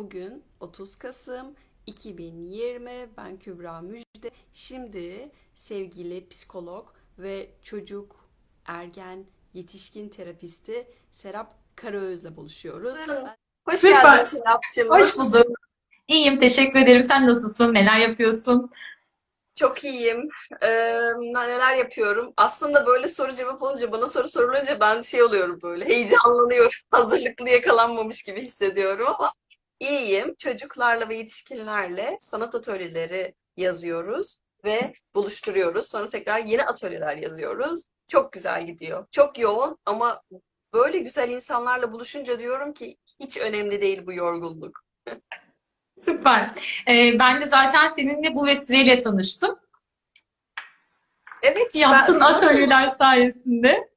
Bugün 30 Kasım 2020. Ben Kübra Müjde. Şimdi sevgili psikolog ve çocuk, ergen, yetişkin terapisti Serap Karaöz'le buluşuyoruz. Hoş Süper. geldin Serapcığım. Hoş bulduk. İyiyim, teşekkür ederim. Sen nasılsın? Neler yapıyorsun? Çok iyiyim. Ee, neler yapıyorum? Aslında böyle soru cevap olunca, bana soru sorulunca ben şey oluyorum böyle, heyecanlanıyorum. Hazırlıklı yakalanmamış gibi hissediyorum ama iyiyim. Çocuklarla ve yetişkinlerle sanat atölyeleri yazıyoruz ve buluşturuyoruz. Sonra tekrar yeni atölyeler yazıyoruz. Çok güzel gidiyor. Çok yoğun ama böyle güzel insanlarla buluşunca diyorum ki hiç önemli değil bu yorgunluk. Süper. Ee, ben de zaten seninle bu vesileyle tanıştım. Evet, Yaptığın ben nasıl? atölyeler sayesinde.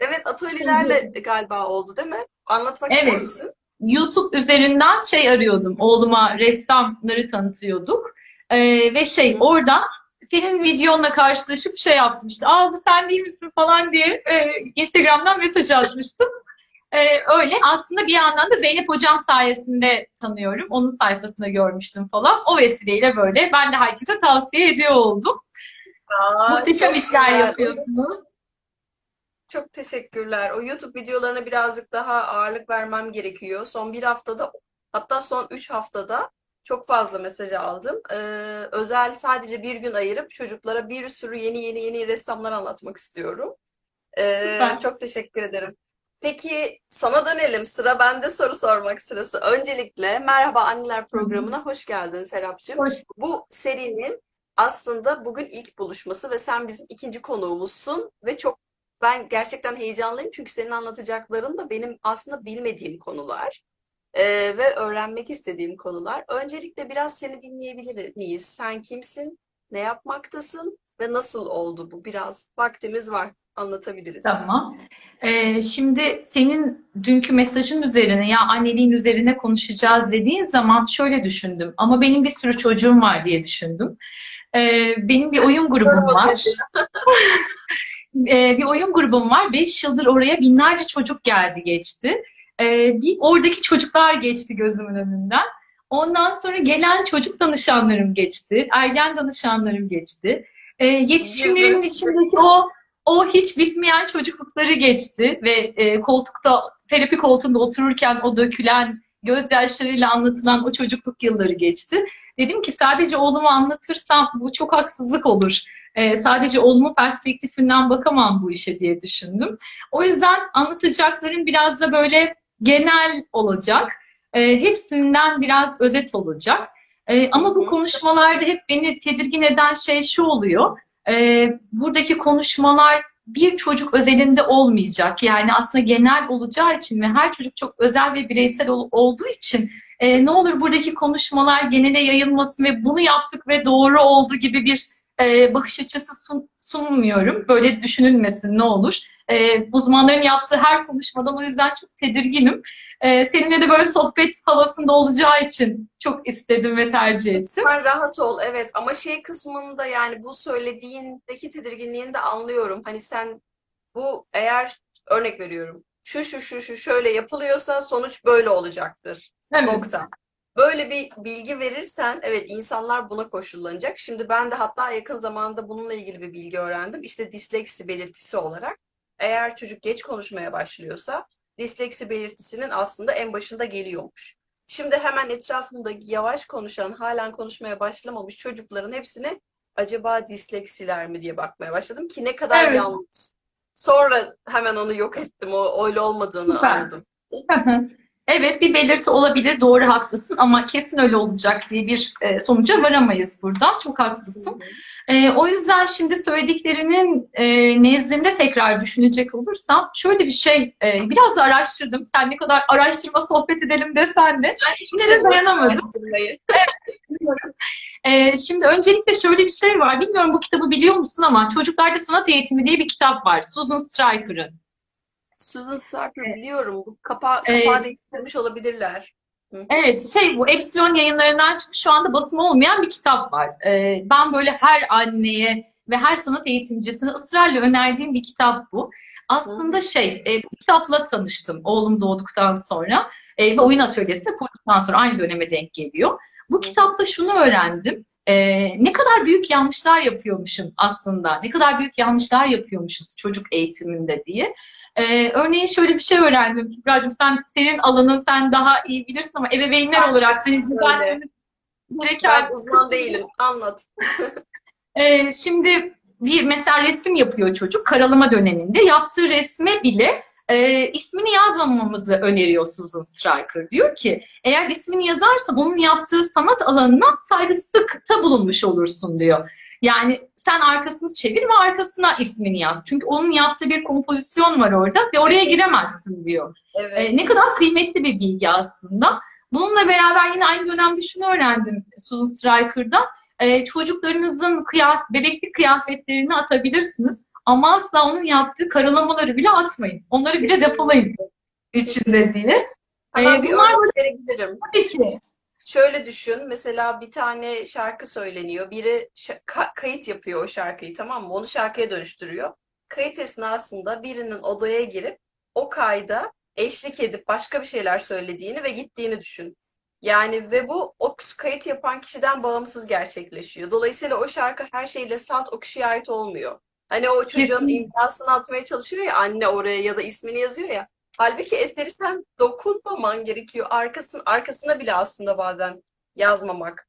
Evet, atölyelerle galiba oldu değil mi? Anlatmak ister Evet. misin? YouTube üzerinden şey arıyordum. Oğluma ressamları tanıtıyorduk. Ee, ve şey orada senin videonla karşılaşıp şey yaptım işte. Aa bu sen değil misin falan diye e, Instagram'dan mesaj atmıştım. Ee, öyle. Aslında bir yandan da Zeynep Hocam sayesinde tanıyorum. Onun sayfasında görmüştüm falan. O vesileyle böyle ben de herkese tavsiye ediyor oldum. Aa, Muhteşem işler güzel. yapıyorsunuz. Çok teşekkürler. O YouTube videolarına birazcık daha ağırlık vermem gerekiyor. Son bir haftada, hatta son üç haftada çok fazla mesaj aldım. Ee, özel sadece bir gün ayırıp çocuklara bir sürü yeni yeni yeni ressamlar anlatmak istiyorum. Ee, Süper. çok teşekkür ederim. Peki sana dönelim. Sıra bende soru sormak sırası. Öncelikle Merhaba Anneler programına hoş geldin Serapcığım. Hoş Bu serinin aslında bugün ilk buluşması ve sen bizim ikinci konuğumuzsun ve çok ben gerçekten heyecanlıyım çünkü senin anlatacakların da benim aslında bilmediğim konular Ee, ve öğrenmek istediğim konular. Öncelikle biraz seni dinleyebilir miyiz? Sen kimsin? Ne yapmaktasın? Ve nasıl oldu bu? Biraz vaktimiz var. Anlatabiliriz. Tamam. Ee, şimdi senin dünkü mesajın üzerine ya anneliğin üzerine konuşacağız dediğin zaman şöyle düşündüm. Ama benim bir sürü çocuğum var diye düşündüm. Ee, benim bir oyun grubum var. Ee, bir oyun grubum var. Beş yıldır oraya binlerce çocuk geldi geçti. Ee, bir oradaki çocuklar geçti gözümün önünden. Ondan sonra gelen çocuk danışanlarım geçti. Ergen danışanlarım geçti. Ee, yetişkinlerin içindeki o o hiç bitmeyen çocuklukları geçti ve e, koltukta terapi koltuğunda otururken o dökülen gözyaşlarıyla anlatılan o çocukluk yılları geçti. Dedim ki sadece oğlumu anlatırsam bu çok haksızlık olur. E, sadece oğlumu perspektifinden bakamam bu işe diye düşündüm. O yüzden anlatacaklarım biraz da böyle genel olacak. E, hepsinden biraz özet olacak. E, ama bu konuşmalarda hep beni tedirgin eden şey şu oluyor. E, buradaki konuşmalar bir çocuk özelinde olmayacak. Yani aslında genel olacağı için ve her çocuk çok özel ve bireysel ol- olduğu için e, ne olur buradaki konuşmalar genele yayılmasın ve bunu yaptık ve doğru oldu gibi bir e, bakış açısı sun- sunmuyorum. Böyle düşünülmesin ne olur. E, uzmanların yaptığı her konuşmadan o yüzden çok tedirginim. E, seninle de böyle sohbet havasında olacağı için çok istedim ve tercih ettim. Sen rahat ol evet ama şey kısmında yani bu söylediğindeki tedirginliğini de anlıyorum. Hani sen bu eğer örnek veriyorum şu şu şu şu şöyle yapılıyorsa sonuç böyle olacaktır. Evet. Nokta. Böyle bir bilgi verirsen evet insanlar buna koşullanacak. Şimdi ben de hatta yakın zamanda bununla ilgili bir bilgi öğrendim. İşte disleksi belirtisi olarak eğer çocuk geç konuşmaya başlıyorsa disleksi belirtisinin aslında en başında geliyormuş. Şimdi hemen etrafımda yavaş konuşan, halen konuşmaya başlamamış çocukların hepsine acaba disleksiler mi diye bakmaya başladım ki ne kadar Evet. yanlış. Sonra hemen onu yok ettim. O öyle olmadığını Süper. anladım. Evet bir belirti olabilir doğru haklısın ama kesin öyle olacak diye bir e, sonuca varamayız buradan. Çok haklısın. E, o yüzden şimdi söylediklerinin e, nezdinde tekrar düşünecek olursam şöyle bir şey e, biraz da araştırdım. Sen ne kadar araştırma sohbet edelim desen de Yine de dayanamadım. şimdi öncelikle şöyle bir şey var. Bilmiyorum bu kitabı biliyor musun ama Çocuklarda Sanat Eğitimi diye bir kitap var. Susan Stryker'ın. Susan Sarkar biliyorum. Bu kapa Ee, kapağı değiştirmiş olabilirler. Evet, şey bu Epsilon yayınlarından çıkmış şu anda basımı olmayan bir kitap var. Ee, ben böyle her anneye ve her sanat eğitimcisine ısrarla önerdiğim bir kitap bu. Aslında şey, e, bu kitapla tanıştım oğlum doğduktan sonra e, ve oyun atölyesi kurduk olduktan sonra aynı döneme denk geliyor. Bu kitapta şunu öğrendim. E, ne kadar büyük yanlışlar yapıyormuşum aslında. Ne kadar büyük yanlışlar yapıyormuşuz çocuk eğitiminde diye. E, örneğin şöyle bir şey öğrendim. Kübra'cığım sen senin alanın sen daha iyi bilirsin ama ebeveynler Sen olarak hani düzeltmemiz gereken Ben uzman değilim. Anlat. ee, şimdi bir mesela resim yapıyor çocuk karalama döneminde. Yaptığı resme bile e, ismini yazmamamızı öneriyor Susan Stryker. Diyor ki eğer ismini yazarsan onun yaptığı sanat alanına saygısızlıkta bulunmuş olursun diyor. Yani sen arkasını çevir ve arkasına ismini yaz. Çünkü onun yaptığı bir kompozisyon var orada ve oraya giremezsin diyor. Evet. E, ne kadar kıymetli bir bilgi aslında. Bununla beraber yine aynı dönemde şunu öğrendim Susan Stryker'dan. E, çocuklarınızın kıyaf bebeklik kıyafetlerini atabilirsiniz ama asla onun yaptığı karalamaları bile atmayın. Onları bile depolayın içinde diye. Hemen Ee, bir bunlar verebilirim. Tabii ki. Şöyle düşün, mesela bir tane şarkı söyleniyor. Biri şa- kayıt yapıyor o şarkıyı, tamam mı? Onu şarkıya dönüştürüyor. Kayıt esnasında birinin odaya girip o kayda eşlik edip başka bir şeyler söylediğini ve gittiğini düşün. Yani ve bu o kayıt yapan kişiden bağımsız gerçekleşiyor. Dolayısıyla o şarkı her şeyle salt o kişiye ait olmuyor. Hani o çocuğun imzasını atmaya çalışıyor ya anne oraya ya da ismini yazıyor ya. Halbuki eseri sen dokunmaman gerekiyor. Arkasın, arkasına bile aslında bazen yazmamak.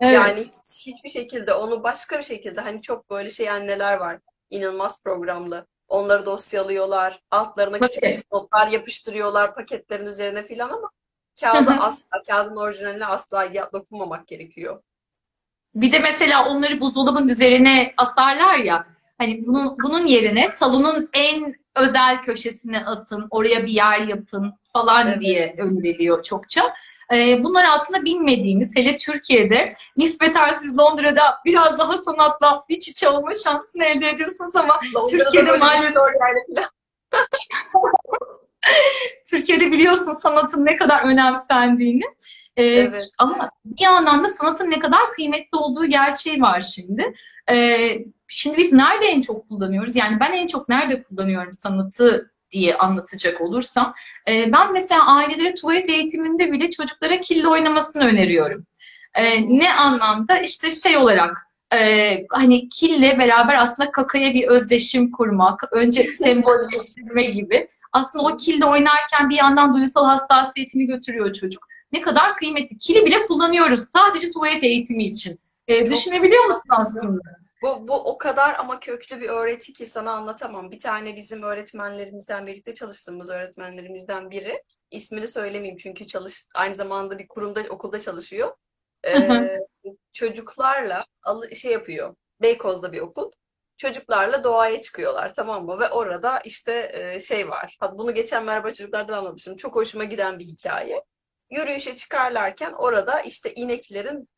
Evet. Yani hiç- hiçbir şekilde onu başka bir şekilde hani çok böyle şey anneler var. İnanılmaz programlı. Onları dosyalıyorlar. Altlarına küçük küçük notlar yapıştırıyorlar paketlerin üzerine filan ama kağıda asla, kağıdın orijinaline asla dokunmamak gerekiyor. Bir de mesela onları buzdolabının üzerine asarlar ya. Hani bunun bunun yerine salonun en özel köşesine asın, oraya bir yer yapın falan Evet. diye öneriliyor çokça. Ee, bunlar aslında bilmediğimiz, hele Türkiye'de nispeten siz Londra'da biraz daha sanatla iç içe olma şansını elde ediyorsunuz ama Londra'da Türkiye'de maalesef-. Türkiye'de biliyorsun sanatın ne kadar önemsendiğini. Ee, Evet. Ama bir yandan da sanatın ne kadar kıymetli olduğu gerçeği var şimdi. Ee, şimdi biz nerede en çok kullanıyoruz? Yani ben en çok nerede kullanıyorum sanatı diye anlatacak olursam. Ee, ben mesela ailelere tuvalet eğitiminde bile çocuklara kille oynamasını öneriyorum. Ee, ne anlamda? İşte şey olarak e, hani kille beraber aslında kakaya bir özdeşim kurmak, önce sembolleştirme gibi. Aslında o kille oynarken bir yandan duygusal hassasiyetini götürüyor çocuk. Ne kadar kıymetli. Kili bile kullanıyoruz sadece tuvalet eğitimi için. Çok düşünebiliyor musun aslında? Bu, bu o kadar ama köklü bir öğreti ki sana anlatamam. Bir tane bizim öğretmenlerimizden birlikte çalıştığımız öğretmenlerimizden biri. ismini söylemeyeyim çünkü çalış aynı zamanda bir kurumda okulda çalışıyor. Ee, çocuklarla şey yapıyor. Beykoz'da bir okul. Çocuklarla doğaya çıkıyorlar tamam mı? Ve orada işte e, şey var. Bunu geçen merhaba çocuklardan anlamıştım. Çok hoşuma giden bir hikaye. Yürüyüşe çıkarlarken orada işte ineklerin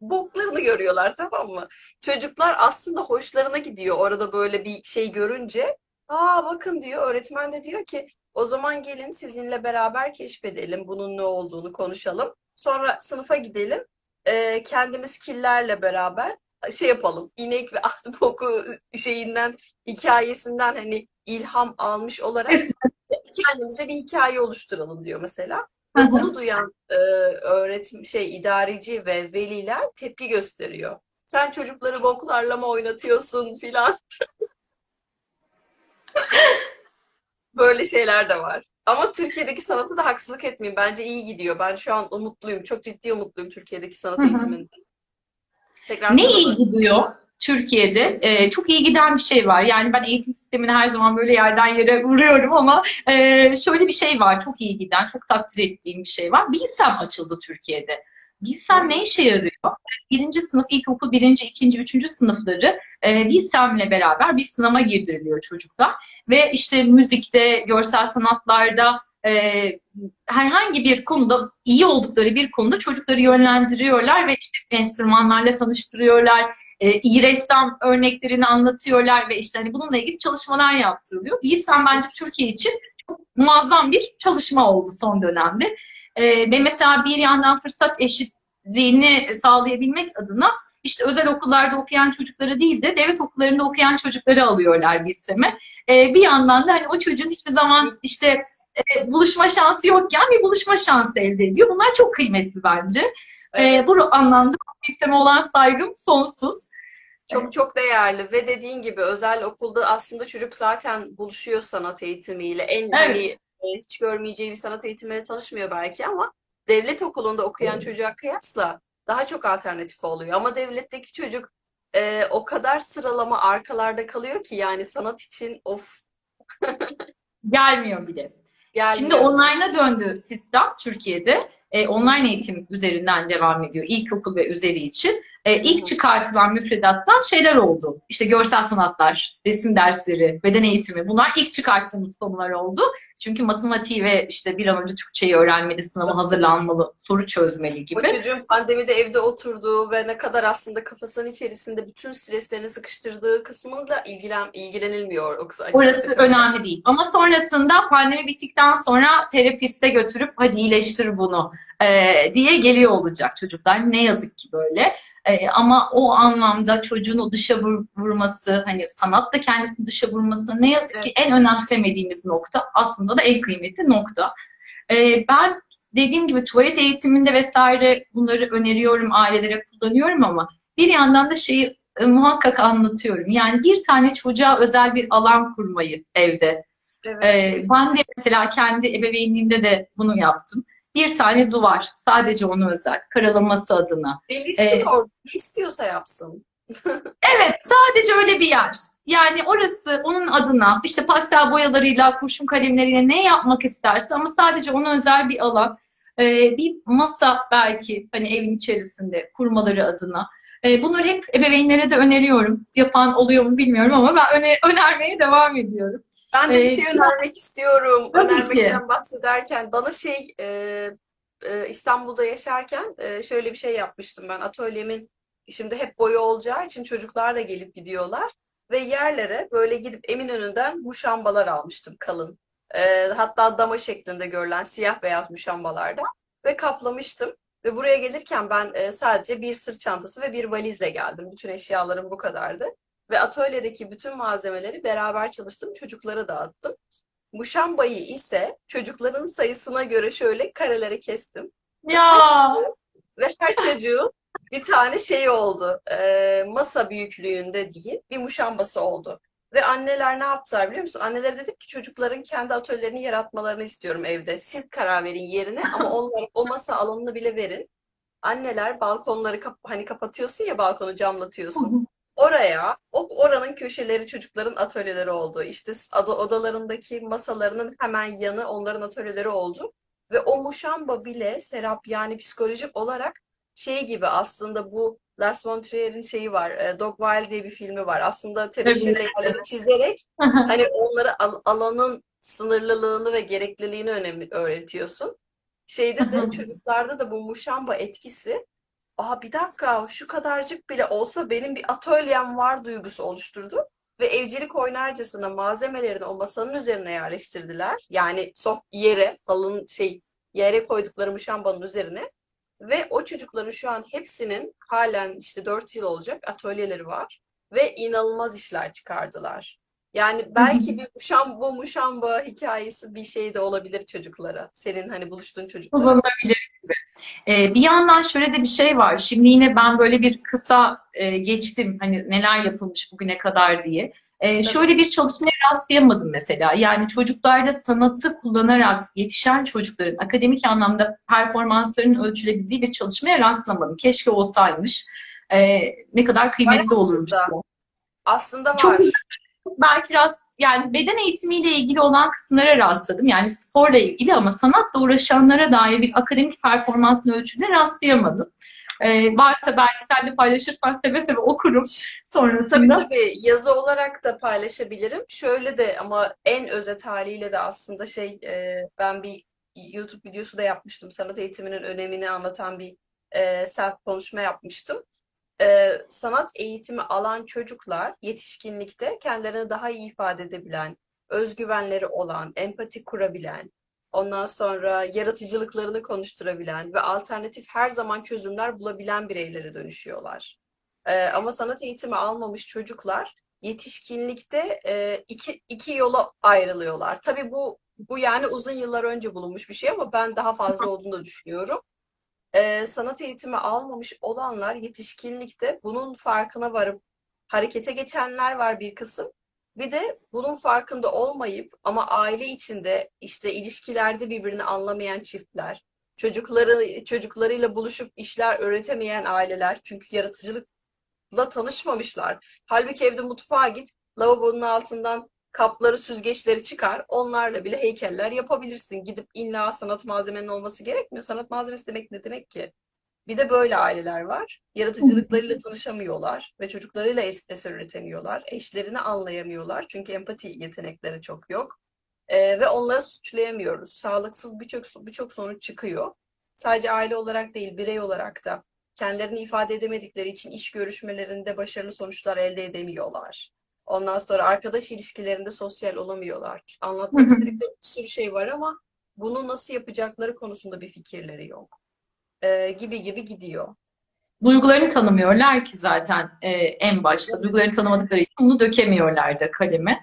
boklarını görüyorlar tamam mı? Çocuklar aslında hoşlarına gidiyor orada böyle bir şey görünce. Aa bakın diyor öğretmen de diyor ki o zaman gelin sizinle beraber keşfedelim bunun ne olduğunu konuşalım. Sonra sınıfa gidelim. Ee, kendimiz killerle beraber şey yapalım. İnek ve at boku şeyinden hikayesinden hani ilham almış olarak kendimize bir hikaye oluşturalım diyor mesela. Ve bunu duyan e, öğretim şey idareci ve veliler tepki gösteriyor. Sen çocukları boklarla mı oynatıyorsun filan. Böyle şeyler de var. Ama Türkiye'deki sanatı da haksızlık etmeyeyim. Bence iyi gidiyor. Ben şu an umutluyum. Çok ciddi umutluyum Türkiye'deki sanat eğitiminden. Tekrar Ne iyi gidiyor Türkiye'de? Ee, çok iyi giden bir şey var. Yani ben eğitim sistemini her zaman böyle yerden yere vuruyorum ama e, şöyle bir şey var. Çok iyi giden, çok takdir ettiğim bir şey var. Bilsem açıldı Türkiye'de. Bilsem ne işe yarıyor? Birinci sınıf, ilkokul birinci, ikinci, üçüncü sınıfları e, Bilsem'le beraber bir sınava girdiriliyor çocuklar. Ve işte müzikte, görsel sanatlarda, e, herhangi bir konuda iyi oldukları bir konuda çocukları yönlendiriyorlar ve işte enstrümanlarla tanıştırıyorlar. E, iyi ressam örneklerini anlatıyorlar ve işte hani bununla ilgili çalışmalar yaptırılıyor. Bilsem bence Türkiye için muazzam bir çalışma oldu son dönemde. E, ve mesela bir yandan fırsat eşitliğini sağlayabilmek adına işte özel okullarda okuyan çocukları değil de devlet okullarında okuyan çocukları alıyorlar Bilsem'e. E, bir yandan da hani o çocuğun hiçbir zaman işte e, buluşma şansı yokken bir buluşma şansı elde ediyor. Bunlar çok kıymetli bence. E, Evet. bu anlamda sisteme olan saygım sonsuz. Çok çok değerli ve dediğin gibi özel okulda aslında çocuk zaten buluşuyor sanat eğitimiyle. En hani Evet. e, hiç görmeyeceği bir sanat eğitimiyle tanışmıyor belki ama devlet okulunda okuyan çocuğa kıyasla daha çok alternatifi oluyor. Ama devletteki çocuk e, o kadar sıralama arkalarda kalıyor ki yani sanat için of Gelmiyor bir de. Şimdi gelmiyor. online'a döndü sistem Türkiye'de. E, online eğitim üzerinden devam ediyor ilkokul ve üzeri için. E, ilk çıkartılan müfredattan şeyler oldu. İşte görsel sanatlar, resim dersleri, beden eğitimi. Bunlar ilk çıkarttığımız konular oldu. Çünkü matematiği ve işte bir an önce Türkçeyi öğrenmeli, sınava hazırlanmalı, soru çözmeli O gibi. çocuğun pandemide evde oturduğu ve ne kadar aslında kafasının içerisinde bütün streslerini sıkıştırdığı kısmıyla ilgilen, ilgilenilmiyor o kız Orası önemli değil. Ama sonrasında pandemi bittikten sonra terapiste götürüp hadi iyileştir bunu e, diye geliyor olacak çocuklar. Ne yazık ki böyle. E, ama o anlamda çocuğun o dışa vur- vurması, hani sanat da kendisini dışa vurması ne yazık ki en önemsemediğimiz nokta aslında da en kıymetli nokta. E, ben dediğim gibi tuvalet eğitiminde vesaire bunları öneriyorum, ailelere kullanıyorum ama bir yandan da şeyi e, muhakkak anlatıyorum. Yani bir tane çocuğa özel bir alan kurmayı evde. Evet. E, ben de mesela kendi ebeveynliğimde de bunu yaptım. Bir tane duvar, sadece ona özel, karalaması adına. Delirsin Ee, orada. Ne istiyorsa yapsın. Evet, sadece öyle bir yer. Yani orası onun adına işte pastel boyalarıyla, kurşun kalemleriyle ne yapmak isterse ama sadece ona özel bir alan. Ee, bir masa belki hani evin içerisinde kurmaları adına. Ee, bunları hep ebeveynlere de öneriyorum. Yapan oluyor mu bilmiyorum ama ben öne- önermeye devam ediyorum. Ben de bir Ee, şey önermek istiyorum. Tabii Önermekten bahsederken bana şey e, e, İstanbul'da yaşarken e, şöyle bir şey yapmıştım ben. Atölyemin şimdi hep boya olacağı için çocuklar da gelip gidiyorlar ve yerlere böyle gidip Eminönü'nden muşambalar almıştım kalın. E, hatta dama şeklinde görülen siyah beyaz muşambalardan ve kaplamıştım. Ve buraya gelirken ben e, sadece bir sırt çantası ve bir valizle geldim. Bütün eşyalarım bu kadardı. Ve atölyedeki bütün malzemeleri beraber çalıştım, çocuklara dağıttım. Muşambayı ise çocukların sayısına göre şöyle karelere kestim. Ya Ve her çocuğun bir tane şey oldu. e, masa büyüklüğünde değil, bir muşambası oldu. Ve anneler ne yaptılar biliyor musun? Annelere dedik ki çocukların kendi atölyelerini yaratmalarını istiyorum evde. Siz karar verin yerine ama onlara o masa alanını bile verin. Anneler balkonları kap hani kapatıyorsun ya balkonu camlatıyorsun. Oraya, o oranın köşeleri çocukların atölyeleri oldu. İşte odalarındaki masalarının hemen yanı onların atölyeleri oldu. Ve o muşamba bile Serap yani psikolojik olarak şey gibi aslında bu Lars von Trier'in şeyi var. e, Dog Wild diye bir filmi var. Aslında tebeşirle yerleri çizerek hani onları al- alanın sınırlılığını ve gerekliliğini önemli öğretiyorsun. Şeyde de çocuklarda da bu muşamba etkisi Aa bir dakika şu kadarcık bile olsa benim bir atölyem var duygusu oluşturdu. Ve evcilik oynarcasına malzemelerini o masanın üzerine yerleştirdiler. Yani sof yere, halının şey yere koydukları muşambanın üzerine. Ve o çocukların şu an hepsinin halen işte 4 yıl olacak atölyeleri var. Ve inanılmaz işler çıkardılar. Yani belki bir muşamba, muşamba hikayesi bir şey de olabilir çocuklara. Senin hani buluştuğun çocuklara. kullanılabilir gibi. Ee, bir yandan şöyle de bir şey var. Şimdi yine ben böyle bir kısa e, geçtim hani neler yapılmış bugüne kadar diye. Ee, şöyle bir çalışmaya rastlayamadım mesela. Yani çocuklarda sanatı kullanarak yetişen çocukların akademik anlamda performanslarının ölçülebildiği bir çalışmaya rastlamadım. Keşke olsaymış. Ee, ne kadar kıymetli olurmuş. Aslında var. Çok belki rast yani beden eğitimiyle ilgili olan kısımlara rastladım. Yani sporla ilgili ama sanatla uğraşanlara dair bir akademik performansın ölçüde rastlayamadım. Ee, varsa belki sen de paylaşırsan seve seve okurum Tabii sonrasında. tabii yazı olarak da paylaşabilirim. Şöyle de ama en özet haliyle de aslında şey e, ben bir YouTube videosu da yapmıştım. Sanat eğitiminin önemini anlatan bir e, self konuşma yapmıştım. E, sanat eğitimi alan çocuklar yetişkinlikte kendilerini daha iyi ifade edebilen, özgüvenleri olan, empati kurabilen, ondan sonra yaratıcılıklarını konuşturabilen ve alternatif her zaman çözümler bulabilen bireylere dönüşüyorlar. Ee, ama sanat eğitimi almamış çocuklar yetişkinlikte e, iki, iki yola ayrılıyorlar. Tabii bu Bu yani uzun yıllar önce bulunmuş bir şey ama ben daha fazla olduğunu da düşünüyorum. Ee, sanat eğitimi almamış olanlar yetişkinlikte bunun farkına varıp harekete geçenler var bir kısım. Bir de bunun farkında olmayıp ama aile içinde işte ilişkilerde birbirini anlamayan çiftler, çocukları çocuklarıyla buluşup işler öğretemeyen aileler çünkü yaratıcılıkla tanışmamışlar. Halbuki evde mutfağa git, lavabonun altından kapları, süzgeçleri çıkar. Onlarla bile heykeller yapabilirsin. Gidip illa sanat malzemenin olması gerekmiyor. Sanat malzemesi demek ne demek ki? Bir de böyle aileler var. Yaratıcılıklarıyla tanışamıyorlar ve çocuklarıyla es- eser üretemiyorlar. Eşlerini anlayamıyorlar çünkü empati yetenekleri çok yok. Ee, ve onları suçlayamıyoruz. Sağlıksız birçok birçok sonuç çıkıyor. Sadece aile olarak değil, birey olarak da kendilerini ifade edemedikleri için iş görüşmelerinde başarılı sonuçlar elde edemiyorlar. Ondan sonra arkadaş ilişkilerinde sosyal olamıyorlar. Anlatmak istedikleri bir sürü şey var ama bunu nasıl yapacakları konusunda bir fikirleri yok. Ee, gibi gibi gidiyor. Duygularını tanımıyorlar ki zaten e, en başta. Duygularını tanımadıkları için bunu dökemiyorlar da kaleme.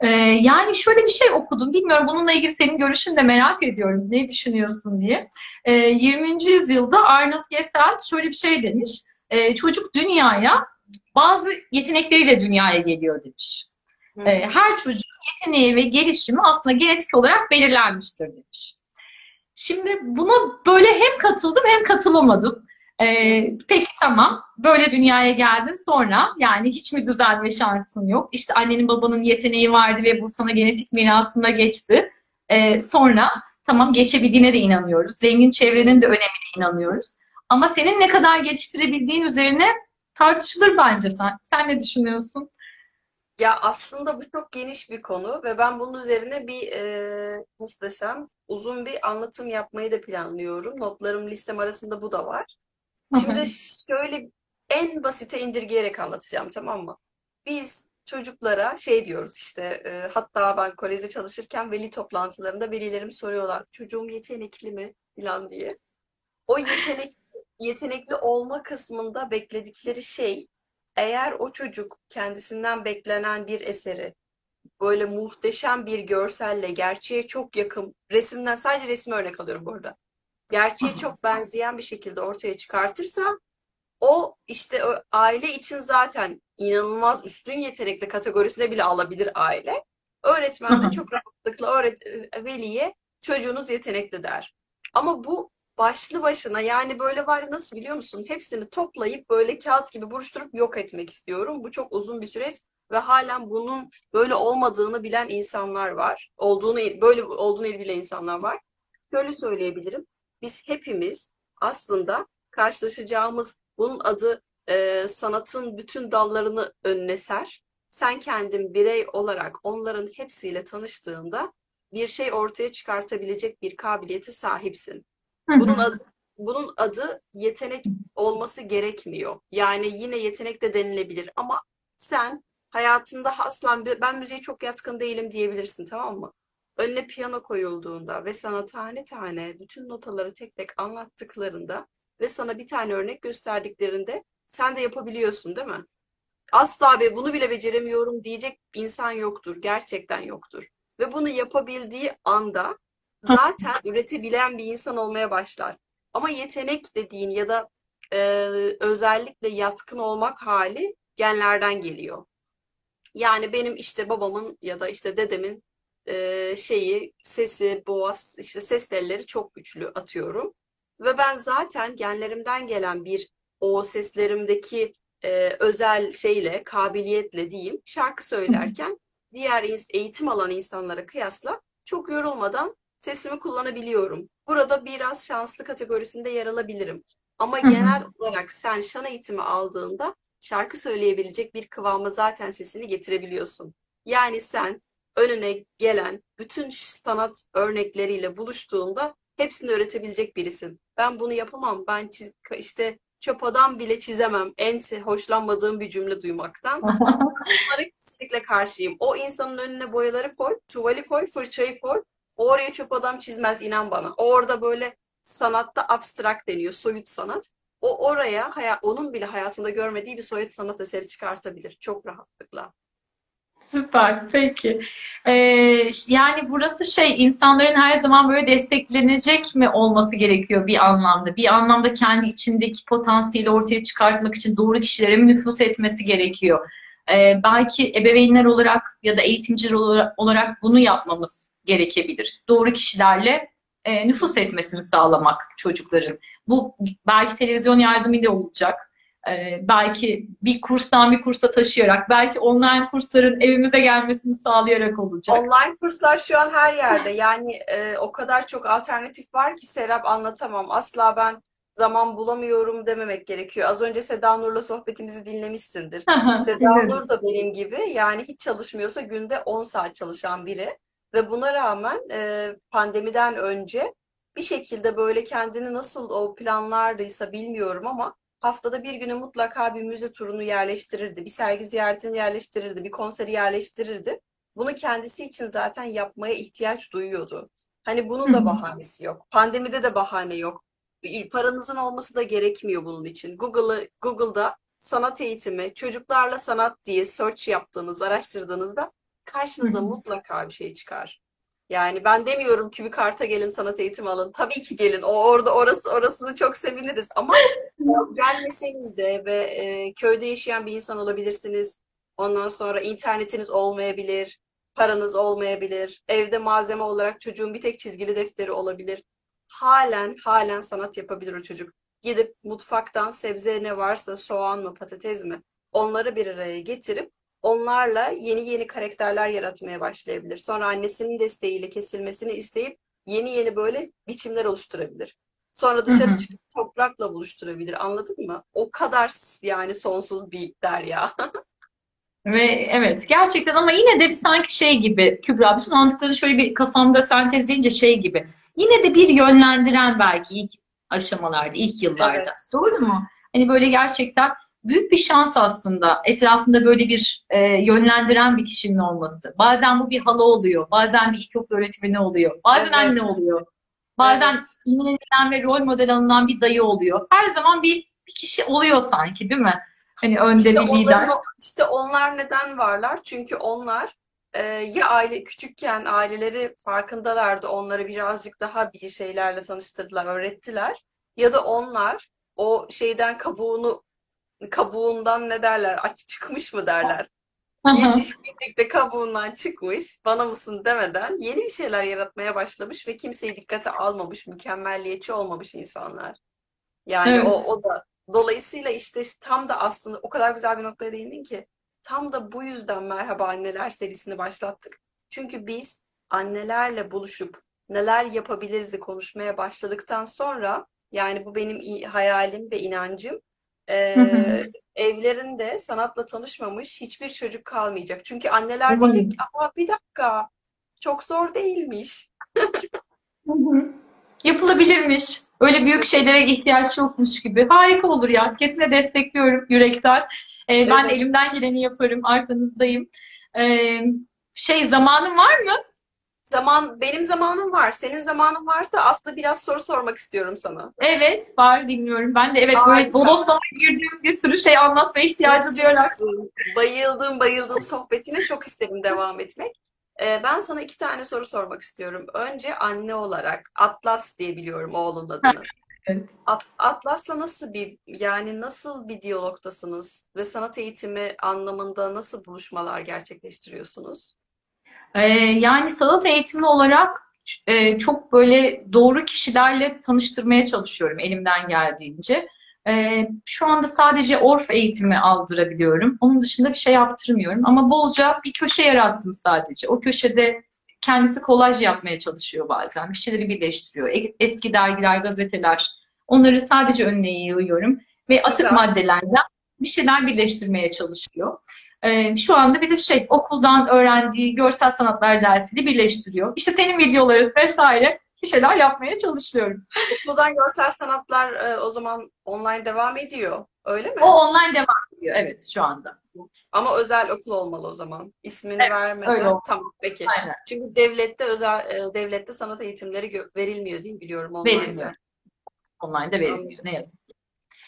E, yani şöyle bir şey okudum. Bilmiyorum bununla ilgili senin görüşünü de merak ediyorum. Ne düşünüyorsun diye. E, 20. yüzyılda Arnold Gesell şöyle bir şey demiş. E, çocuk dünyaya bazı yetenekleriyle dünyaya geliyor demiş. Hı E, her çocuğun yeteneği ve gelişimi aslında genetik olarak belirlenmiştir demiş. Şimdi buna böyle hem katıldım hem katılamadım. Ee, peki tamam böyle dünyaya geldin sonra yani hiç mi düzelme şansın yok? İşte annenin babanın yeteneği vardı ve bu sana genetik mirasında geçti. Ee, sonra tamam geçebildiğine de inanıyoruz. Zengin çevrenin de önemine inanıyoruz. Ama senin ne kadar geliştirebildiğin üzerine tartışılır bence sen. Sen ne düşünüyorsun? Ya aslında bu çok geniş bir konu ve ben bunun üzerine bir e, nasıl desem uzun bir anlatım yapmayı da planlıyorum. Notlarım listem arasında bu da var. Şimdi şöyle en basite indirgeyerek anlatacağım tamam mı? Biz çocuklara şey diyoruz işte e, hatta ben kolejde çalışırken veli toplantılarında velilerim soruyorlar çocuğum yetenekli mi falan diye. O yetenek yetenekli olma kısmında bekledikleri şey eğer o çocuk kendisinden beklenen bir eseri böyle muhteşem bir görselle gerçeğe çok yakın resimden sadece resmi örnek alıyorum bu arada. Gerçeğe çok benzeyen bir şekilde ortaya çıkartırsa o işte o aile için zaten inanılmaz üstün yetenekli kategorisine bile alabilir aile. Öğretmen de çok rahatlıkla öğret veliye çocuğunuz yetenekli der. Ama bu başlı başına yani böyle var nasıl biliyor musun? Hepsini toplayıp böyle kağıt gibi buruşturup yok etmek istiyorum. Bu çok uzun bir süreç ve halen bunun böyle olmadığını bilen insanlar var. Olduğunu böyle olduğunu bilen insanlar var. Şöyle söyleyebilirim. Biz hepimiz aslında karşılaşacağımız bunun adı e, sanatın bütün dallarını önüne ser. Sen kendin birey olarak onların hepsiyle tanıştığında bir şey ortaya çıkartabilecek bir kabiliyete sahipsin. Bunun adı bunun adı yetenek olması gerekmiyor. Yani yine yetenek de denilebilir ama sen hayatında aslan ben müziğe çok yatkın değilim diyebilirsin tamam mı? Önüne piyano koyulduğunda ve sana tane tane bütün notaları tek tek anlattıklarında ve sana bir tane örnek gösterdiklerinde sen de yapabiliyorsun değil mi? Asla be bunu bile beceremiyorum diyecek insan yoktur. Gerçekten yoktur. Ve bunu yapabildiği anda zaten üretebilen bir insan olmaya başlar. Ama yetenek dediğin ya da e, özellikle yatkın olmak hali genlerden geliyor. Yani benim işte babamın ya da işte dedemin e, şeyi, sesi, boğaz, işte ses telleri çok güçlü atıyorum. Ve ben zaten genlerimden gelen bir o seslerimdeki e, özel şeyle, kabiliyetle diyeyim, şarkı söylerken diğer eğitim alan insanlara kıyasla çok yorulmadan sesimi kullanabiliyorum. Burada biraz şanslı kategorisinde yer alabilirim. Ama genel olarak sen şan eğitimi aldığında şarkı söyleyebilecek bir kıvama zaten sesini getirebiliyorsun. Yani sen önüne gelen bütün sanat örnekleriyle buluştuğunda hepsini öğretebilecek birisin. Ben bunu yapamam. Ben çiz, işte çöp adam bile çizemem. En hoşlanmadığım bir cümle duymaktan. Bunlara kesinlikle karşıyım. O insanın önüne boyaları koy, tuvali koy, fırçayı koy. Oraya çöp adam çizmez inan bana. Orada böyle sanatta abstrakt deniyor, soyut sanat. O oraya onun bile hayatında görmediği bir soyut sanat eseri çıkartabilir çok rahatlıkla. Süper, peki. Ee, yani burası şey, insanların her zaman böyle desteklenecek mi olması gerekiyor bir anlamda? Bir anlamda kendi içindeki potansiyeli ortaya çıkartmak için doğru kişilere mi nüfuz etmesi gerekiyor? Ee, belki ebeveynler olarak ya da eğitimciler olarak, bunu yapmamız gerekebilir. Doğru kişilerle e, nüfus etmesini sağlamak çocukların. Bu belki televizyon yardımıyla olacak. Ee, belki bir kurstan bir kursa taşıyarak, belki online kursların evimize gelmesini sağlayarak olacak. Online kurslar şu an her yerde. Yani e, o kadar çok alternatif var ki Serap anlatamam. Asla ben zaman bulamıyorum dememek gerekiyor. Az önce Seda Nur'la sohbetimizi dinlemişsindir. Seda. Nur da benim gibi yani hiç çalışmıyorsa günde 10 saat çalışan biri. Ve buna rağmen e, pandemiden önce bir şekilde böyle kendini nasıl o planlardıysa bilmiyorum ama haftada bir günü mutlaka bir müze turunu yerleştirirdi. Bir sergi ziyaretini yerleştirirdi. Bir konseri yerleştirirdi. Bunu kendisi için zaten yapmaya ihtiyaç duyuyordu. Hani bunun da bahanesi yok. Pandemide de bahane yok. Paranızın olması da gerekmiyor bunun için. Google'ı, Google'da sanat eğitimi, çocuklarla sanat diye search yaptığınız, araştırdığınızda karşınıza mutlaka bir şey çıkar. Yani ben demiyorum ki bir karta gelin sanat eğitimi alın. Tabii ki gelin. O orada orası orasını çok seviniriz ama gelmeseniz de ve e, köyde yaşayan bir insan olabilirsiniz. Ondan sonra internetiniz olmayabilir, paranız olmayabilir. Evde malzeme olarak çocuğun bir tek çizgili defteri olabilir. Halen halen sanat yapabilir o çocuk. Gidip mutfaktan sebze ne varsa soğan mı patates mi onları bir araya getirip onlarla yeni yeni karakterler yaratmaya başlayabilir. Sonra annesinin desteğiyle kesilmesini isteyip yeni yeni böyle biçimler oluşturabilir. Sonra dışarı çıkıp toprakla buluşturabilir. Anladın mı? O kadar yani sonsuz bir derya. Ve evet gerçekten ama yine de bir sanki şey gibi Kübra bütün anlattıkları şöyle bir kafamda sentezleyince şey gibi. Yine de bir yönlendiren belki ilk aşamalarda, ilk yıllarda. Evet. Doğru mu? Hani böyle gerçekten büyük bir şans aslında etrafında böyle bir e, yönlendiren bir kişinin olması. Bazen bu bir hala oluyor, bazen bir ilkokul öğretmeni oluyor, bazen Evet. anne oluyor, bazen Evet. ilgilenen ve rol model alınan bir dayı oluyor. Her zaman bir, bir kişi oluyor sanki değil mi? Hani önde İşte bir onların lider. o- işte onlar neden varlar? Çünkü onlar e, ya aile küçükken aileleri farkındalardı. Onları birazcık daha bir şeylerle tanıştırdılar, öğrettiler. Ya da onlar o şeyden kabuğunu kabuğundan ne derler? Aç çıkmış mı derler? Yetişkinlikte kabuğundan çıkmış, bana mısın demeden yeni bir şeyler yaratmaya başlamış ve kimseyi dikkate almamış, mükemmelliyetçi olmamış insanlar. Yani o, Evet. o da dolayısıyla işte tam da aslında o kadar güzel bir noktaya değindin ki tam da bu yüzden Merhaba Anneler serisini başlattık. Çünkü biz annelerle buluşup neler yapabiliriz'i konuşmaya başladıktan sonra yani bu benim hayalim ve inancım eee, evlerinde sanatla tanışmamış hiçbir çocuk kalmayacak. Çünkü anneler diyecek ki ama bir dakika çok zor değilmiş. Yapılabilirmiş. Öyle büyük şeylere ihtiyaç yokmuş gibi. Harika olur ya. Kesinlikle destekliyorum yürekten. Ee, ben Evet. elimden geleni yaparım. Arkanızdayım. Ee, şey zamanın var mı? Zaman benim zamanım var. Senin zamanın varsa aslında biraz soru sormak istiyorum sana. Evet, var dinliyorum. Ben de evet böyle Harika. bodoslama girdiğim bir sürü şey anlatma ihtiyacı duyarak. Müthişsin. Bayıldım, bayıldım sohbetine. Çok isterim devam etmek. Ee, ben sana iki tane soru sormak istiyorum. Önce anne olarak Atlas diye biliyorum oğlunun adını. Evet. At- Atlas'la nasıl bir yani nasıl bir diyalogtasınız ve sanat eğitimi anlamında nasıl buluşmalar gerçekleştiriyorsunuz? Ee, yani sanat eğitimi olarak e, çok böyle doğru kişilerle tanıştırmaya çalışıyorum elimden geldiğince. Ee, şu anda sadece orf eğitimi aldırabiliyorum. Onun dışında bir şey yaptırmıyorum. Ama bolca bir köşe yarattım sadece. O köşede kendisi kolaj yapmaya çalışıyor bazen. Bir şeyleri birleştiriyor. E- Eski dergiler, gazeteler. Onları sadece önüne yığıyorum. Ve atık Güzel. maddelerden bir şeyler birleştirmeye çalışıyor. Ee, şu anda bir de şey okuldan öğrendiği görsel sanatlar dersiyle birleştiriyor. İşte senin videoların vesaire bir şeyler yapmaya çalışıyorum. Okuldan görsel sanatlar e, o zaman online devam ediyor. Öyle mi? O online devam ediyor evet şu anda. Ama özel okul olmalı o zaman. İsmini Evet, vermeden. öyle. Tamam, peki. Aynen Çünkü devlette özel e, devlette sanat eğitimleri gö- verilmiyor diye biliyorum online'da. verilmiyor. Online'da verilmiyor ne yazık ki.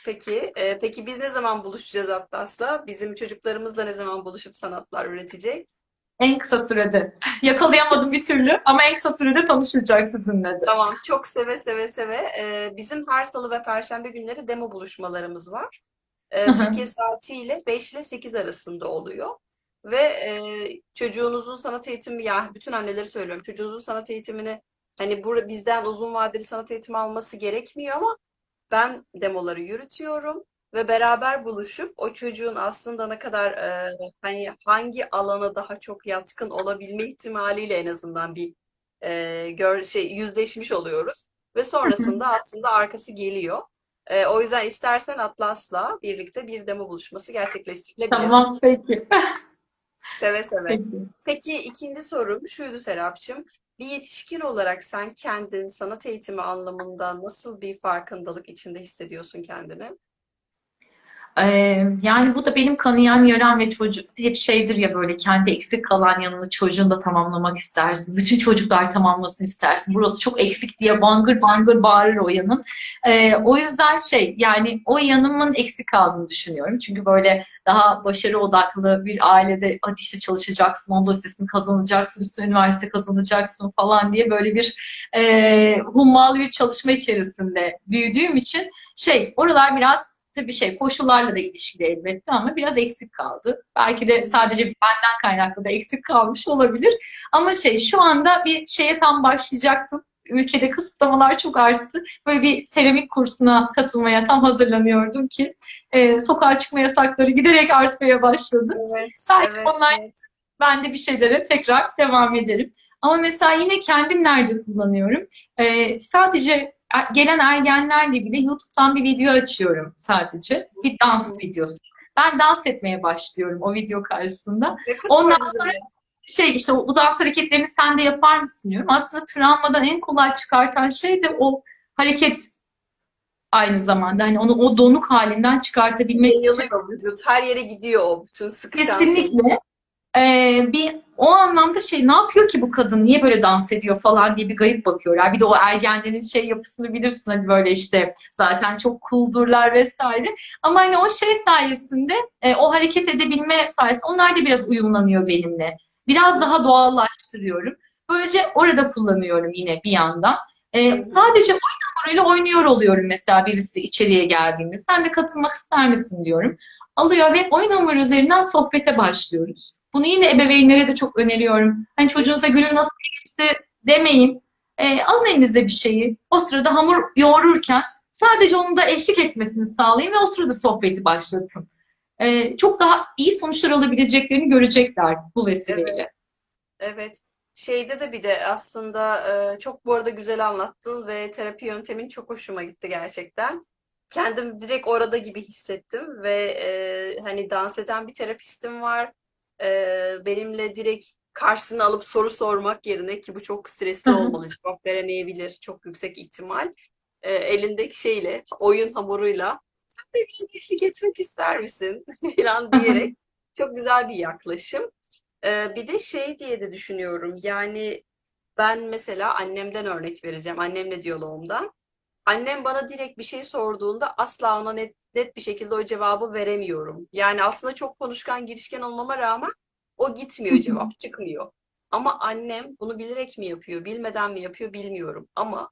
Peki, e, peki biz ne zaman buluşacağız Atlas'la? Bizim çocuklarımızla ne zaman buluşup sanatlar üretecek? En kısa sürede. Yakalayamadım bir türlü ama en kısa sürede tanışacak sizinle de. Tamam, çok seve seve seve. Ee, bizim her salı ve perşembe günleri demo buluşmalarımız var. Ee. Türkiye saatiyle 5 ile 8 arasında oluyor. Ve e, çocuğunuzun sanat eğitimi, ya bütün anneleri söylüyorum, çocuğunuzun sanat eğitimini hani burada bizden uzun vadeli sanat eğitimi alması gerekmiyor ama ben demoları yürütüyorum ve beraber buluşup o çocuğun aslında ne kadar e, hani hangi alana daha çok yatkın olabilme ihtimaliyle en azından bir e, gör şey yüzleşmiş oluyoruz ve sonrasında aslında arkası geliyor. E, o yüzden istersen Atlas'la birlikte bir demo buluşması gerçekleştirilebilir. Tamam, peki. Seve seve. Peki. Peki ikinci sorum şuydu Serapcığım. Bir yetişkin olarak sen kendin sanat eğitimi anlamında nasıl bir farkındalık içinde hissediyorsun kendini? Ee, yani bu da benim kanayan yaram ve çocuk hep şeydir ya böyle kendi eksik kalan yanını çocuğun da tamamlamak istersin. Bütün çocuklar tamamlasın istersin. Burası çok eksik diye bangır bangır bağırır o yanın. Ee, o yüzden şey yani o yanımın eksik kaldığını düşünüyorum. Çünkü böyle daha başarı odaklı bir ailede hadi işte çalışacaksın, onda sesini kazanacaksın, üstüne üniversite kazanacaksın falan diye böyle bir e, hummalı bir çalışma içerisinde büyüdüğüm için şey oralar biraz tabii şey koşullarla da ilişkili elbette ama biraz eksik kaldı. Belki de sadece benden kaynaklı da eksik kalmış olabilir. Ama şey şu anda bir şeye tam başlayacaktım. Ülkede kısıtlamalar çok arttı. Böyle bir seramik kursuna katılmaya tam hazırlanıyordum ki e, sokağa çıkma yasakları giderek artmaya başladı. Evet, Belki evet, online evet. ben de bir şeylere tekrar devam ederim. Ama mesela yine kendim nerede kullanıyorum? Ee, sadece gelen ergenlerle bile YouTube'dan bir video açıyorum sadece. Bir dans videosu. Ben dans etmeye başlıyorum o video karşısında. Ondan sonra şey işte bu dans hareketlerini sen de yapar mısın diyorum. Aslında travmadan en kolay çıkartan şey de o hareket aynı zamanda. Hani onu o donuk halinden çıkartabilmek için. Vücut. Her yere gidiyor o bütün sıkışan. Kesinlikle. Ee, bir o anlamda şey ne yapıyor ki bu kadın niye böyle dans ediyor falan diye bir garip bakıyorlar. Bir de o ergenlerin şey yapısını bilirsin hani böyle işte zaten çok cool'durlar vesaire. Ama hani o şey sayesinde e, o hareket edebilme sayesinde onlar da biraz uyumlanıyor benimle. Biraz daha doğallaştırıyorum. Böylece orada kullanıyorum yine bir yandan. Ee, sadece oyun hamuruyla oynuyor oluyorum mesela birisi içeriye geldiğinde. Sen de katılmak ister misin diyorum. Alıyor ve oyun hamuru üzerinden sohbete başlıyoruz. Bunu yine ebeveynlere de çok öneriyorum. Hani çocuğunuza gülün nasıl geçti demeyin. E, alın elinize bir şeyi. O sırada hamur yoğururken sadece onun da eşlik etmesini sağlayın ve o sırada sohbeti başlatın. E, çok daha iyi sonuçlar alabileceklerini görecekler bu vesileyle. Evet. Şeyde de bir de aslında e, çok bu arada güzel anlattın ve terapi yöntemin çok hoşuma gitti gerçekten. Kendim direkt orada gibi hissettim ve e, hani dans eden bir terapistim var. E, benimle direkt karşısına alıp soru sormak yerine ki bu çok stresli olmalı, cevap veremeyebilir çok yüksek ihtimal. E, elindeki şeyle, oyun hamuruyla sen de biraz eşlik etmek ister misin falan diyerek çok güzel bir yaklaşım. Ee, bir de şey diye de düşünüyorum. Yani ben mesela annemden örnek vereceğim. Annemle diyaloğumdan. Annem bana direkt bir şey sorduğunda asla ona net, net bir şekilde o cevabı veremiyorum. Yani aslında çok konuşkan, girişken olmama rağmen o gitmiyor cevap, çıkmıyor. Ama annem bunu bilerek mi yapıyor, bilmeden mi yapıyor bilmiyorum. Ama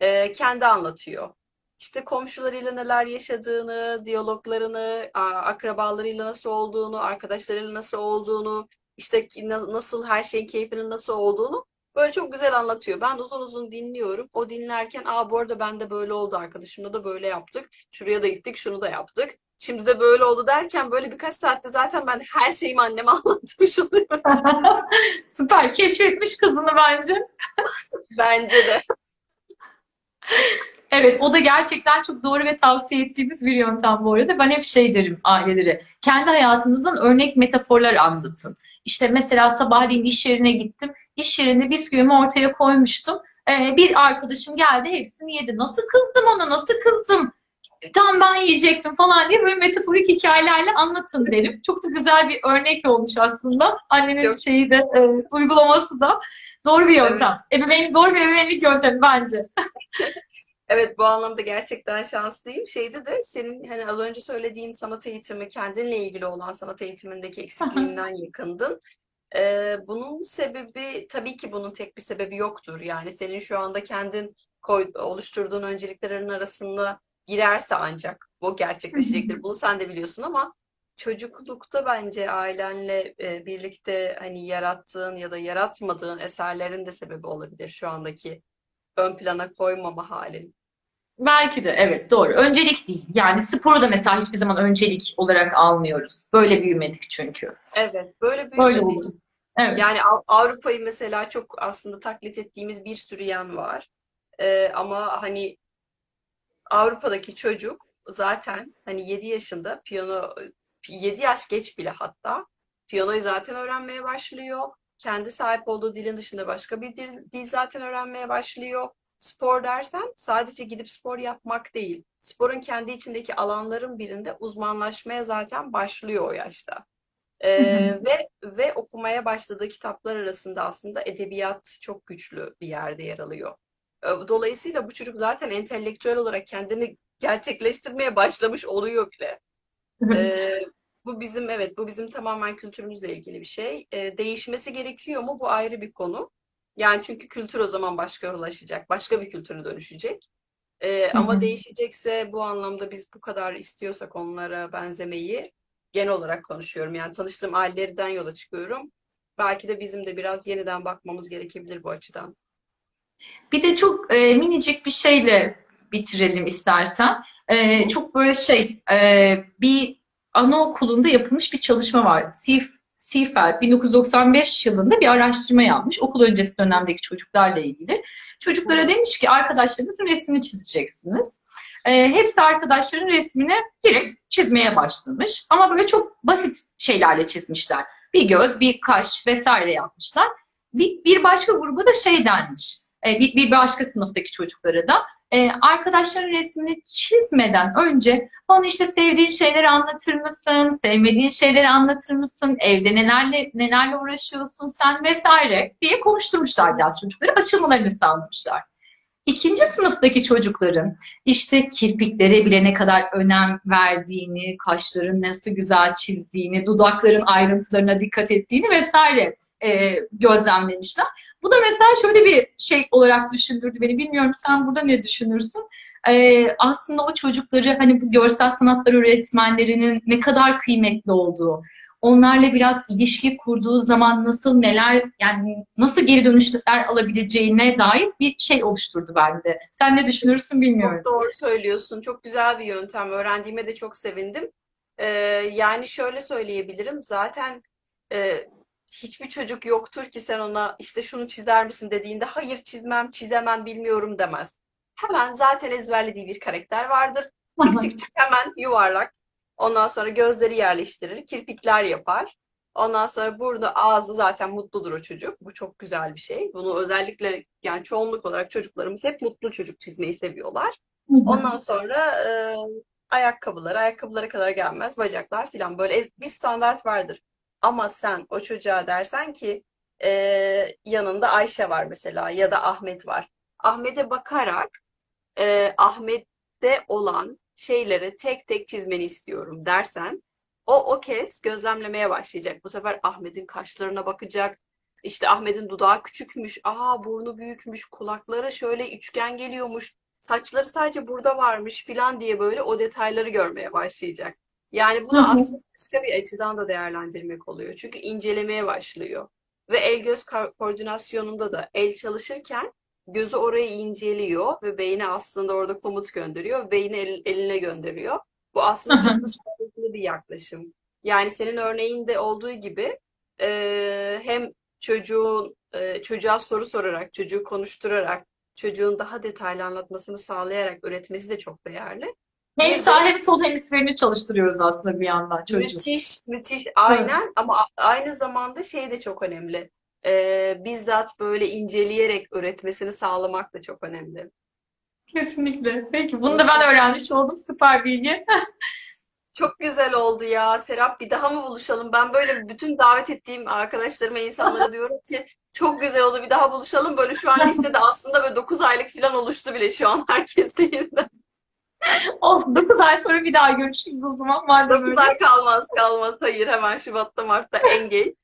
e, kendi anlatıyor. İşte komşularıyla neler yaşadığını, diyaloglarını, akrabalarıyla nasıl olduğunu, arkadaşlarıyla nasıl olduğunu, işte nasıl her şeyin keyfinin nasıl olduğunu böyle çok güzel anlatıyor. Ben uzun uzun dinliyorum. O dinlerken, aa bu arada ben de böyle oldu arkadaşımla da böyle yaptık. Şuraya da gittik, şunu da yaptık. Şimdi de böyle oldu derken böyle birkaç saatte zaten ben her şeyimi anneme anlatmış oluyorum. Süper. Keşfetmiş kızını bence. Bence de. Evet, o da gerçekten çok doğru ve tavsiye ettiğimiz bir yöntem bu arada. Ben hep şey derim ailelere, kendi hayatınızdan örnek metaforlar anlatın. İşte mesela sabahleyin iş yerine gittim, iş yerinde bisküvimi ortaya koymuştum. Ee, bir arkadaşım geldi, hepsini yedi. Nasıl kızdım ona, nasıl kızdım? Tam ben yiyecektim falan diye böyle metaforik hikayelerle anlatın derim. Çok da güzel bir örnek olmuş aslında. Annenin Çok. şeyi de, e, uygulaması da. Doğru bir yöntem. Ebeveyn, doğru bir ebeveynlik yöntemi bence. Evet bu anlamda gerçekten şanslıyım. Şeyde de senin hani az önce söylediğin sanat eğitimi kendinle ilgili olan sanat eğitimindeki eksikliğinden yakındın. Ee, bunun sebebi tabii ki bunun tek bir sebebi yoktur. Yani senin şu anda kendin koy, oluşturduğun önceliklerin arasında girerse ancak bu gerçekleşecektir. Bunu sen de biliyorsun ama çocuklukta bence ailenle e, birlikte hani yarattığın ya da yaratmadığın eserlerin de sebebi olabilir şu andaki ön plana koymama halin. Belki de evet doğru. Öncelik değil. Yani sporu da mesela hiçbir zaman öncelik olarak almıyoruz. Böyle büyümedik çünkü. Evet, böyle Böyle büyümedik. oldu. Evet. Yani Av- Avrupa'yı mesela çok aslında taklit ettiğimiz bir sürü yan var. Ee, ama hani Avrupa'daki çocuk zaten hani 7 yaşında piyano 7 yaş geç bile hatta piyanoyu zaten öğrenmeye başlıyor. Kendi sahip olduğu dilin dışında başka bir dil, dil zaten öğrenmeye başlıyor. Spor dersen sadece gidip spor yapmak değil. Sporun kendi içindeki alanların birinde uzmanlaşmaya zaten başlıyor o yaşta. Ee, ve ve okumaya başladığı kitaplar arasında aslında edebiyat çok güçlü bir yerde yer alıyor. Ee, Dolayısıyla bu çocuk zaten entelektüel olarak kendini gerçekleştirmeye başlamış oluyor bile. Ee, bu bizim evet bu bizim tamamen kültürümüzle ilgili bir şey. Ee, değişmesi gerekiyor mu? Bu ayrı bir konu. Yani çünkü kültür o zaman başka ulaşacak, başka bir kültüre dönüşecek. Ee, ama değişecekse bu anlamda biz bu kadar istiyorsak onlara benzemeyi genel olarak konuşuyorum. Yani tanıştığım ailelerden yola çıkıyorum. Belki de bizim de biraz yeniden bakmamız gerekebilir bu açıdan. Bir de çok e, minicik bir şeyle bitirelim istersen. E, çok böyle şey e, bir anaokulunda yapılmış bir çalışma var. Sif, Seafeld 1995 yılında bir araştırma yapmış okul öncesi dönemdeki çocuklarla ilgili. Çocuklara demiş ki arkadaşlarınızın resmini çizeceksiniz. E, hepsi arkadaşların resmini direkt çizmeye başlamış. Ama böyle çok basit şeylerle çizmişler. Bir göz, bir kaş vesaire yapmışlar. Bir, bir başka gruba da şey denmiş. E, bir, bir başka sınıftaki çocuklara da e, arkadaşların resmini çizmeden önce onu işte sevdiğin şeyleri anlatır mısın, sevmediğin şeyleri anlatır mısın, evde nelerle nelerle uğraşıyorsun sen vesaire diye konuşturmuşlar biraz çocukları, açılmalarını sağlamışlar. İkinci sınıftaki çocukların işte kirpiklere bile ne kadar önem verdiğini, kaşların nasıl güzel çizdiğini, dudakların ayrıntılarına dikkat ettiğini vesaire e, gözlemlemişler. Bu da mesela şöyle bir şey olarak düşündürdü beni. Bilmiyorum sen burada ne düşünürsün? E, aslında o çocukları hani bu görsel sanatlar öğretmenlerinin ne kadar kıymetli olduğu, onlarla biraz ilişki kurduğu zaman nasıl neler yani nasıl geri dönüşler alabileceğine dair bir şey oluşturdu bende. Sen ne düşünürsün Çok bilmiyorum. doğru söylüyorsun. Çok güzel bir yöntem. Öğrendiğime de çok sevindim. Ee, yani şöyle söyleyebilirim. Zaten e, hiçbir çocuk yoktur ki sen ona işte şunu çizer misin dediğinde hayır çizmem, çizemem, bilmiyorum demez. Hemen zaten ezberlediği bir karakter vardır. Çık çık çık hemen yuvarlak. Ondan sonra gözleri yerleştirir, kirpikler yapar. Ondan sonra burada ağzı zaten mutludur o çocuk. Bu çok güzel bir şey. Bunu özellikle yani çoğunluk olarak çocuklarımız hep mutlu çocuk çizmeyi seviyorlar. Ondan sonra e, ayakkabılar, ayakkabılara kadar gelmez, bacaklar filan böyle bir standart vardır. Ama sen o çocuğa dersen ki e, yanında Ayşe var mesela ya da Ahmet var. Ahmet'e bakarak e, Ahmet'te olan şeyleri tek tek çizmeni istiyorum dersen o o kez gözlemlemeye başlayacak. Bu sefer Ahmet'in kaşlarına bakacak. İşte Ahmet'in dudağı küçükmüş. Aa burnu büyükmüş. Kulakları şöyle üçgen geliyormuş. Saçları sadece burada varmış filan diye böyle o detayları görmeye başlayacak. Yani bunu aslında başka bir açıdan da değerlendirmek oluyor. Çünkü incelemeye başlıyor. Ve el göz ko- koordinasyonunda da el çalışırken gözü orayı inceliyor ve beyni aslında orada komut gönderiyor. Beyni el- eline gönderiyor. Bu Hı aslında çok hı. sağlıklı bir yaklaşım. Yani senin örneğinde olduğu gibi e, hem çocuğun e, çocuğa soru sorarak, çocuğu konuşturarak, çocuğun daha detaylı anlatmasını sağlayarak öğretmesi de çok değerli. Hem sağ hem sol hemisferini çalıştırıyoruz aslında bir yandan çocuğu. müthiş, müthiş aynen ama a- aynı zamanda şey de çok önemli. E, bizzat böyle inceleyerek öğretmesini sağlamak da çok önemli. Kesinlikle. Peki bunu da ben öğrenmiş oldum. Süper bilgi. Çok güzel oldu ya Serap. Bir daha mı buluşalım? Ben böyle bütün davet ettiğim arkadaşlarıma, insanlara diyorum ki çok güzel oldu. Bir daha buluşalım. Böyle şu an listede aslında böyle 9 aylık falan oluştu bile şu an herkes yeniden. Oh, 9 ay sonra bir daha görüşürüz o zaman madem 9 öyle. ay kalmaz kalmaz. Hayır hemen Şubat'ta Mart'ta en geç.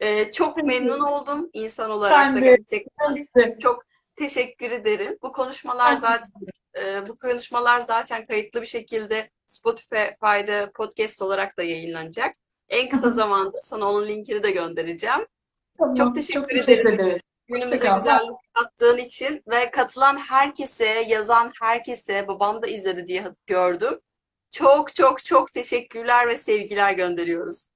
Ee, çok memnun oldum insan olarak da gerçekten. Çok teşekkür ederim. Bu konuşmalar zaten e, bu konuşmalar zaten kayıtlı bir şekilde Spotify'da podcast olarak da yayınlanacak. En kısa zamanda sana onun linkini de göndereceğim. Tamam, Çok teşekkür çok teşekkür ederim. ederim. Günümüze güzellik kattığın için ve katılan herkese, yazan herkese, babam da izledi diye gördüm. Çok çok çok teşekkürler ve sevgiler gönderiyoruz.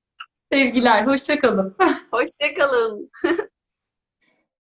Sevgiler, hoşça kalın. Hoşça kalın.